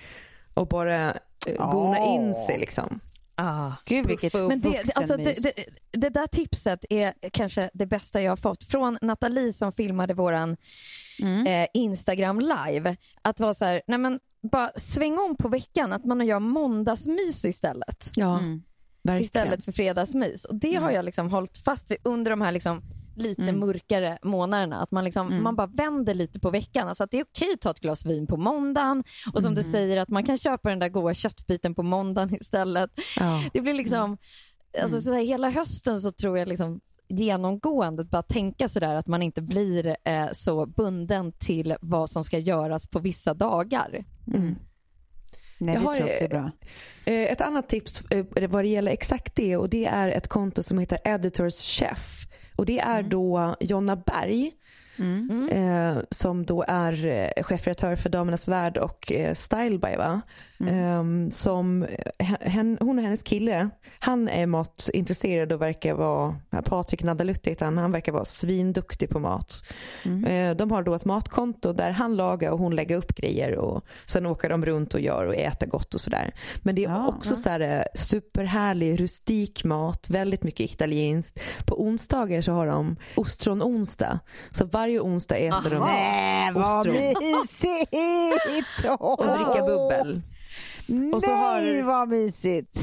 och bara eh, gona Åh. in sig liksom. Ah. Gud vilket Men det, alltså det, det, det där tipset är kanske det bästa jag har fått från Nathalie som filmade våran Mm. eh, Instagram live. Att vara så här, nej men bara sväng om på veckan, att man gör måndagsmys istället. Ja, Mm. Verkligen. Istället för fredagsmys. Och det har jag liksom hållit fast vid under de här liksom lite Mm. mörkare månaderna. Att man, liksom, Mm. man bara vänder lite på veckan. Alltså att det är okej att ta ett glas vin på måndagen. Och som du Mm. säger, att man kan köpa den där goda köttbiten på måndagen <laughs> istället. Ja. Det blir liksom, Mm. alltså så här, hela hösten så tror jag liksom genomgående bara tänka sådär att man inte blir eh, så bunden till vad som ska göras på vissa dagar. Mm. Nej, Jag det har, tror jag också är bra. Eh, Ett annat tips eh, vad det gäller exakt det och det är ett konto som heter Editors Chef. Och det är då Jonna Berg Mm. eh, som då är chefredaktör för Damernas Värld och eh, Style by va? Eh, som, eh, hen, hon och hennes kille, han är matintresserad och verkar vara, Patrik Nadalutti heter han, han verkar vara svinduktig på mat. Eh, de har då ett matkonto där han lagar och hon lägger upp grejer och sen åker de runt och gör och äter gott och sådär. Men det är Ja, också så här eh, superhärlig rustik mat, väldigt mycket italienskt. På onsdagar så har de ostron-onsdag. Så varje onsdag äter de Nej, vad ostron mysigt! och dricker bubbel. Och så har- Nej, vad mysigt!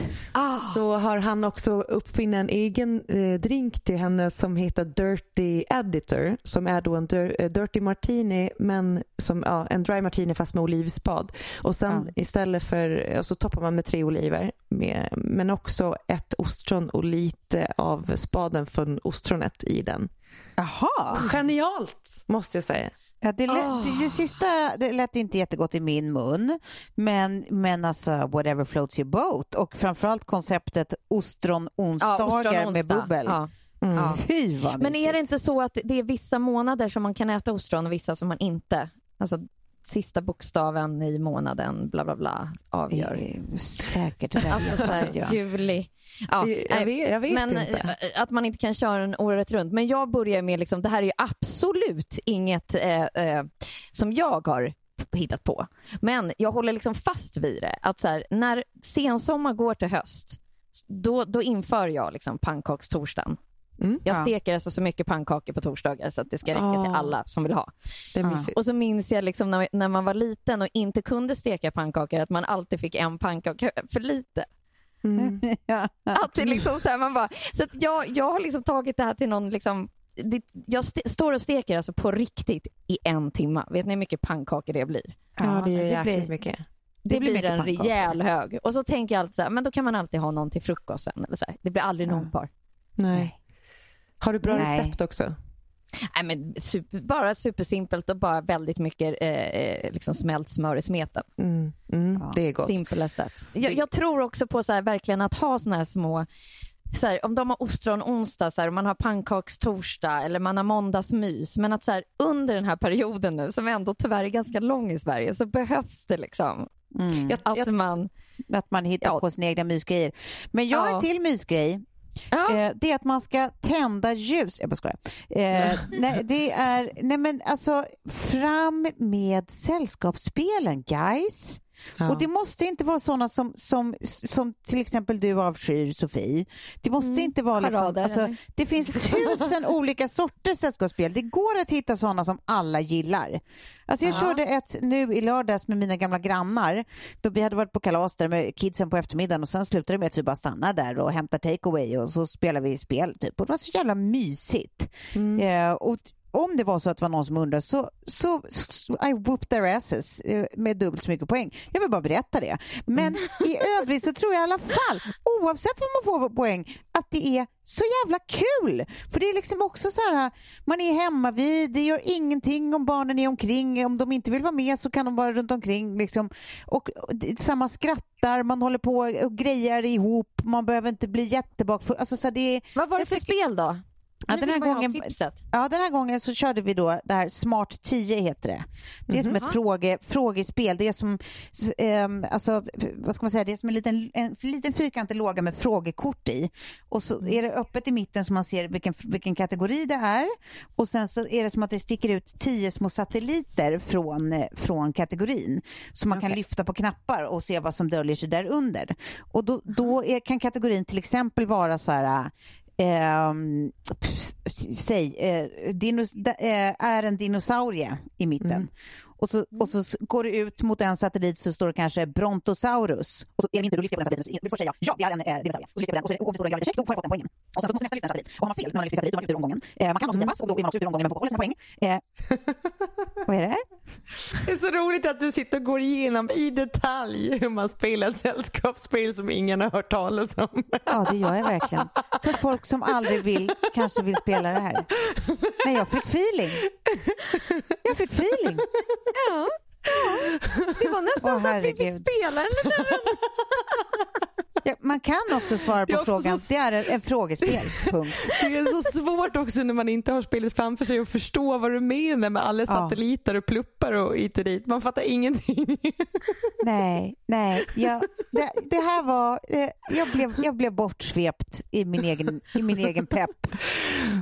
Så har han också uppfinnit en egen eh, drink till henne som heter Dirty Editor som är då en dir- eh, Dirty Martini men som ja, en Dry Martini fast med olivspad. Och sen Ja. istället för, och så toppar man med tre oliver med, men också ett ostron och lite av spaden från ostronet i den. Jaha. Genialt måste jag säga. Ja, det, lät, Ah. det, det sista det lät inte jättegott i min mun, men, men alltså whatever floats your boat och framförallt konceptet ostron-onsdagar med bubbel. Ja. Mm. Ja. Fy vad Men är mysigt. det inte så att det är vissa månader som man kan äta ostron och vissa som man inte? Alltså sista bokstaven i månaden, bla bla bla, avgör. Eh, Säkert. <laughs> Alltså så här, juli. Ja, Jag nej, vet- jag vet men inte. eh, att man inte kan köra den året runt. Men jag börjar med, liksom, det här är ju absolut inget eh, eh, som jag har hittat på. Men jag håller liksom fast vid det. Att så här, när sensommar går till höst, då, då inför jag liksom pannkakstorsdagen. Mm. Jag Ja. steker alltså så mycket pannkakor på torsdagar så att det ska räcka till Ah. alla som vill ha. Det är Ja. mysigt. Och så minns jag liksom när, när man var liten och inte kunde steka pannkakor att man alltid fick en pannkaka för lite. Mm. <laughs> Att det liksom så, här, man bara, så att jag, jag har liksom tagit det här till någon liksom det, jag st- står och steker alltså på riktigt i en timme. Vet ni hur mycket pannkakor det blir? Ja, det är jäkligt blir, mycket. Det, Det blir blir, mycket en pannkakor. rejäl hög. Och så tänker jag alltid så här, men då kan man alltid ha någon till frukosten. Eller så här. Det blir aldrig Ja. nog par. Nej. Har du bra Nej. recept också? Nej, men super, bara supersimpelt och bara väldigt mycket eh, eh, liksom smält smör i smeten. Mm. Mm. Ja. Det är gott. Simple as that. Jag, jag tror också på så här, verkligen att ha såna här små så här, om de har ostron onsdag så här, och man har pannkakstorsdag eller man har måndagsmys. Men att så här, under den här perioden nu, som ändå tyvärr är ganska lång i Sverige, så behövs det liksom Mm. Jag, att jag, man... Att man hittar Ja. på sina egna mysgrejer. Men jag har en Ja. till mysgrej. Ja. Eh, det är att man ska tända ljus. Jag bara skojar. Eh, nej, det är, nej men alltså, fram med sällskapsspelen guys. Ja. Och det måste inte vara sådana som, som, som till exempel du avskyr Sofie. Det måste Mm, inte vara liksom, parader, alltså, eller? det finns <laughs> tusen olika sorters sällskapsspel. Det går att hitta sådana som alla gillar. Alltså jag Ja. körde ett nu i lördags med mina gamla grannar. Då vi hade varit på kalas där med kidsen på eftermiddagen och sen slutade det med att vi bara stannade där och hämtade takeaway och så spelade vi spel typ. Och det var så jävla mysigt. Mm. Eh, och om det var så att det var någon som undrade så, så, så I whooped their asses eh, med dubbelt så mycket poäng. Jag vill bara berätta det. Men i övrigt så tror jag i alla fall, oavsett vad man får för poäng, att det är så jävla kul. För det är liksom också så här, man är hemma vid, det gör ingenting om barnen är omkring. Om de inte vill vara med så kan de vara runt omkring. Liksom. Och, och samma skrattar, man håller på och grejer ihop, man behöver inte bli jättebakfull. Alltså, så här, det Vad var det för tycker- spel då? Ja, den här gången-. Ja, den här gången så körde vi då det här Smart 10 heter det. Det är som ett Mhm. fråge, frågespel. Det är som, ehm, alltså, vad ska man säga, det är som en liten, en liten fyrkantig låga med frågekort i. Och så är det öppet i mitten så man ser vilken, vilken kategori det är. Och sen så är det som att det sticker ut tio små satelliter från, från kategorin. Så man kan Okej. lyfta på knappar och se vad som döljer sig där under. Och då, då är, kan kategorin till exempel vara så här eh, pff, säg, eh, dinos, eh, är en dinosaurie i mitten. Mm. Och, så, och så s- går du ut mot en satellit så står det kanske Brontosaurus. Och så är det inte, då lyfter jag på den satelliten. Du får säga ja, det är en eh, dinosaurie. Och så lyfter jag på den och så det, och står det, det check, då får jag fått den poängen. Och sen så måste nästa lyfta en satellit. Och har man fel när man lyfter satellit, då är man ute ur omgången. Eh, man kan också säga pass och då är man också ute ur omgången men får behålla sina poäng. Eh, <laughs> vad är det? Det är så roligt att du sitter och går igenom i detalj hur man spelar ett sällskapsspel som ingen har hört talas om. Ja, det gör jag verkligen. För folk som aldrig vill, kanske vill spela det här. Nej, jag fick feeling. Jag fick feeling. Ja. Det var nästan Åh, så att vi fick spela den där. <laughs> Ja, man kan också svara Det på också frågan. så- Det är en frågespel. <laughs> Punkt. Det är så svårt också när man inte har spelet framför sig att förstå vad du menar med alla satelliter och pluppar och hit och dit. Man fattar ingenting. <laughs> Nej, nej. Jag, det, det här var... Eh, jag, blev, jag blev bortsvept i min egen, i min egen pepp.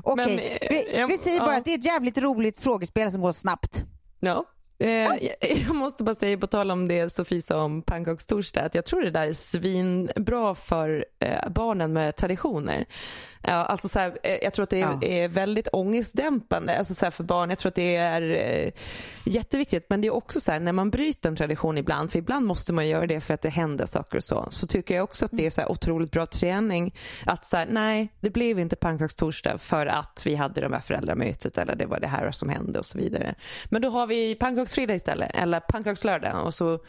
Okej, eh, vi, jag- vi säger bara ja. att det är ett jävligt roligt frågespel som går snabbt. Ja. Eh, jag- <laughs> jag måste bara säga på tal om det Sofie sa om pannkakstorsdag att jag tror det där är svinbra för eh, barnen med traditioner. Alltså så här, eh, jag tror att det är, Ja. väldigt ångestdämpande alltså så för barn. Jag tror att det är eh, jätteviktigt men det är också så här när man bryter en tradition ibland för ibland måste man göra det för att det händer saker och så. Så tycker jag också att det är så här otroligt bra träning att så här, nej det blev inte pannkakstorsdag för att vi hade de här föräldramötet eller det var det här som hände och så vidare. Men då har vi pannkaksfredag istället eller pannkakslördag och så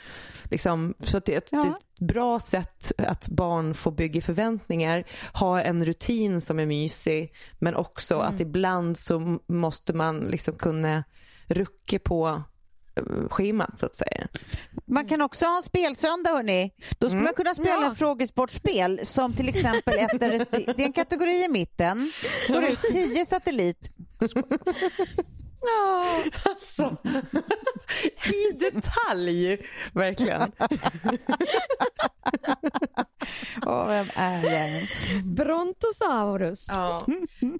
liksom så att det är ett, Ja. ett bra sätt att barn får bygga förväntningar, ha en rutin som är mysig men också att ibland så måste man liksom kunna rucka på eh, schemat så att säga. Man kan också ha en spelsöndag hörni. Då skulle man kunna spela Ja. frågesportspel som till exempel efter det är en kategori i mitten. Går ut 10 satellit. Ja. <laughs> Alltså, i detalj, verkligen. Åh, vem är jag ens? Brontosaurus. Ja.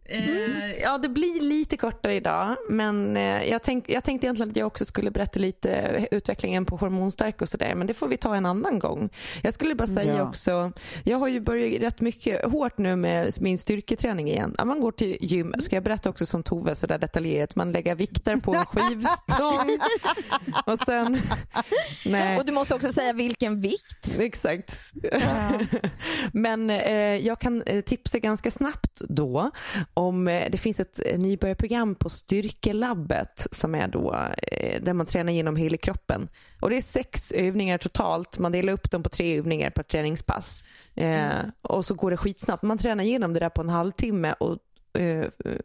Eh, ja, det blir lite kortare idag, men eh, jag, tänk, jag tänkte egentligen att jag också skulle berätta lite utvecklingen på hormonstark och sådär, men det får vi ta en annan gång. Jag skulle bara säga Ja. också, jag har ju börjat rätt mycket hårt nu med min styrketräning igen. Man går till gym, ska jag berätta också som Tove sådär detaljerat, man lägger vikter på en skivstång <laughs> och sen... Nej. Och du måste också säga vilken vikt. Exakt. <laughs> Men eh, jag kan eh, tipsa ganska snabbt då om eh, det finns ett eh, nybörjarprogram på Styrkelabbet som är då eh, där man tränar genom hela kroppen. Och det är sex övningar totalt. Man delar upp dem på tre övningar per träningspass. Eh, Och så går det skitsnabbt. Man tränar igenom det där på en halvtimme och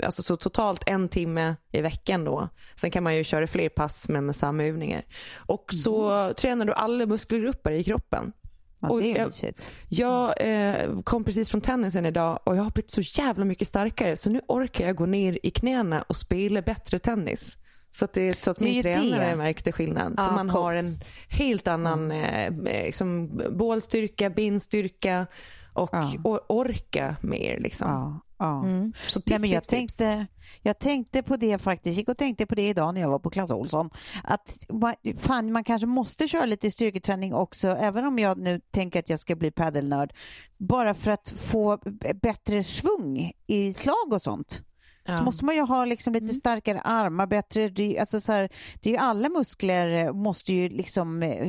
alltså så totalt en timme i veckan då. Sen kan man ju köra fler pass men med samma övningar. Och så tränar du alla muskelgrupper i kroppen. Ja, Och det är jag- mysigt. Jag eh, kom precis från tennisen idag och jag har blivit så jävla mycket starkare så nu orkar jag gå ner i knäna och spela bättre tennis. Så att, det, så att Det min tränare det. märkte skillnad. Ja, så man coolt. har en helt annan eh, eh, liksom, bålstyrka, benstyrka och Ja. or- orka mer. Liksom. Ja, ja. Så Nej, men jag, tips, tänkte, jag tänkte på det faktiskt. Jag gick och tänkte på det idag när jag var på Clas Ohlson. Att man, fan, man kanske måste köra lite styrketräning också, även om jag nu tänker att jag ska bli paddelnörd. Bara för att få bättre svung i slag och sånt. Ja. Så måste man ju ha liksom lite Mm. starkare armar, bättre alltså så här, Det är ju alla muskler eh, måste ju liksom eh,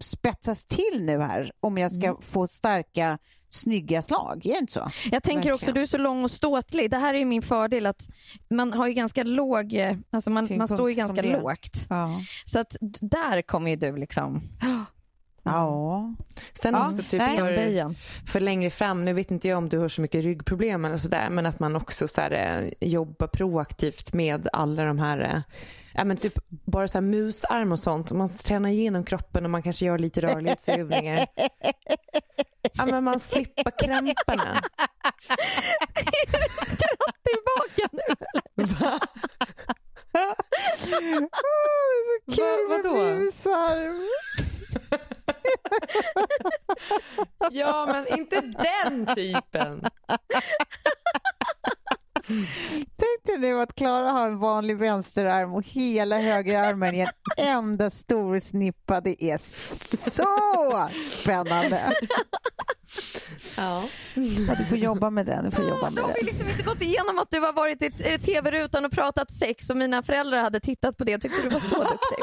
spetsas till nu här om jag ska Mm. få starka, snygga slag. Är det inte så? Jag tänker också, Verkligen. du är så lång och ståtlig. Det här är ju min fördel att man har ju ganska låg, alltså man, man står ju ganska lågt. Ja. Så att där kommer ju du liksom, Ja. Sen Ja, också typ nej. för, för längre fram, nu vet inte jag om du har så mycket ryggproblem eller sådär, men att man också så här, eh, jobbar proaktivt med alla de här eh, Ja, men typ bara så här musarm och sånt. Man tränar igenom kroppen och man kanske gör lite rörlighetsövningar. Ja, men man slipper krämporna. Skratt tillbaka nu. Va? så kul Va- med vadå? musarm. Ja, men inte den typen. Tänk dig nu att Klara har en vanlig vänsterarm och hela högerarmen i en enda stor snippa. Det är så spännande. Ja. Ja, du får jobba med den. Du får jobba med Jag har den. liksom inte gått igenom att du har varit i eh, tv-rutan och pratat sex och mina föräldrar hade tittat på det och tyckte du var så duktig.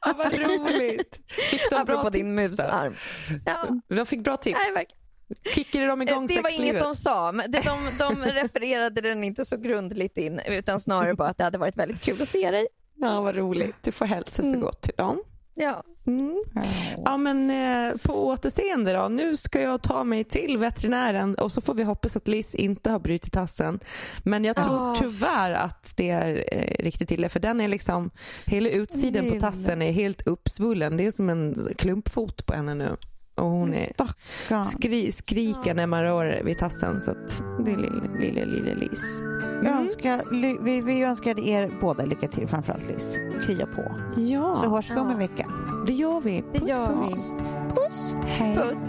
Ja, vad roligt. Fick de bra Apropå din tips musarm. Ja. De fick bra tips. Nej, verkligen. Kickade de igång Det var inget de sa, men det, de, de <laughs> refererade den inte så grundligt in utan snarare bara att det hade varit väldigt kul att se dig. Ja, vad roligt. Du får hälsa så Mm. gott till dem. Ja. Mm. Ja, men eh, på återseende då. Nu ska jag ta mig till veterinären och så får vi hoppas att Liz inte har brutit tassen. Men jag tror Ah. tyvärr att det är eh, riktigt illa för den är liksom, hela utsidan på tassen är helt uppsvullen. Det är som en klumpfot på henne nu. Och hon är skri, skriker när man rör vid tassen. Så att det är lille, lille, lille Liz. Jag önskar, ly- vi, vi önskar er båda lycka till, framförallt Liz. Krya på. Ja, Så hörs vi om en vecka. det gör vi. Det Puss, gör vi. puss. Puss. Hej. Puss.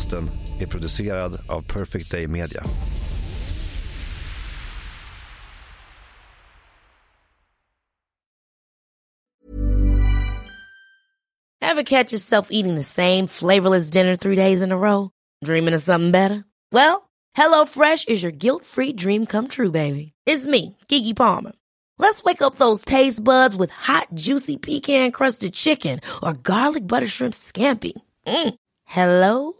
Podcasten är producerad av Perfect Day Media. Ever catch yourself eating the same flavorless dinner three days in a row? Dreaming of something better? Well, HelloFresh is your guilt-free dream come true, baby. It's me, Gigi Palmer. Let's wake up those taste buds with hot, juicy pecan-crusted chicken or garlic butter shrimp scampi. Mm. Hello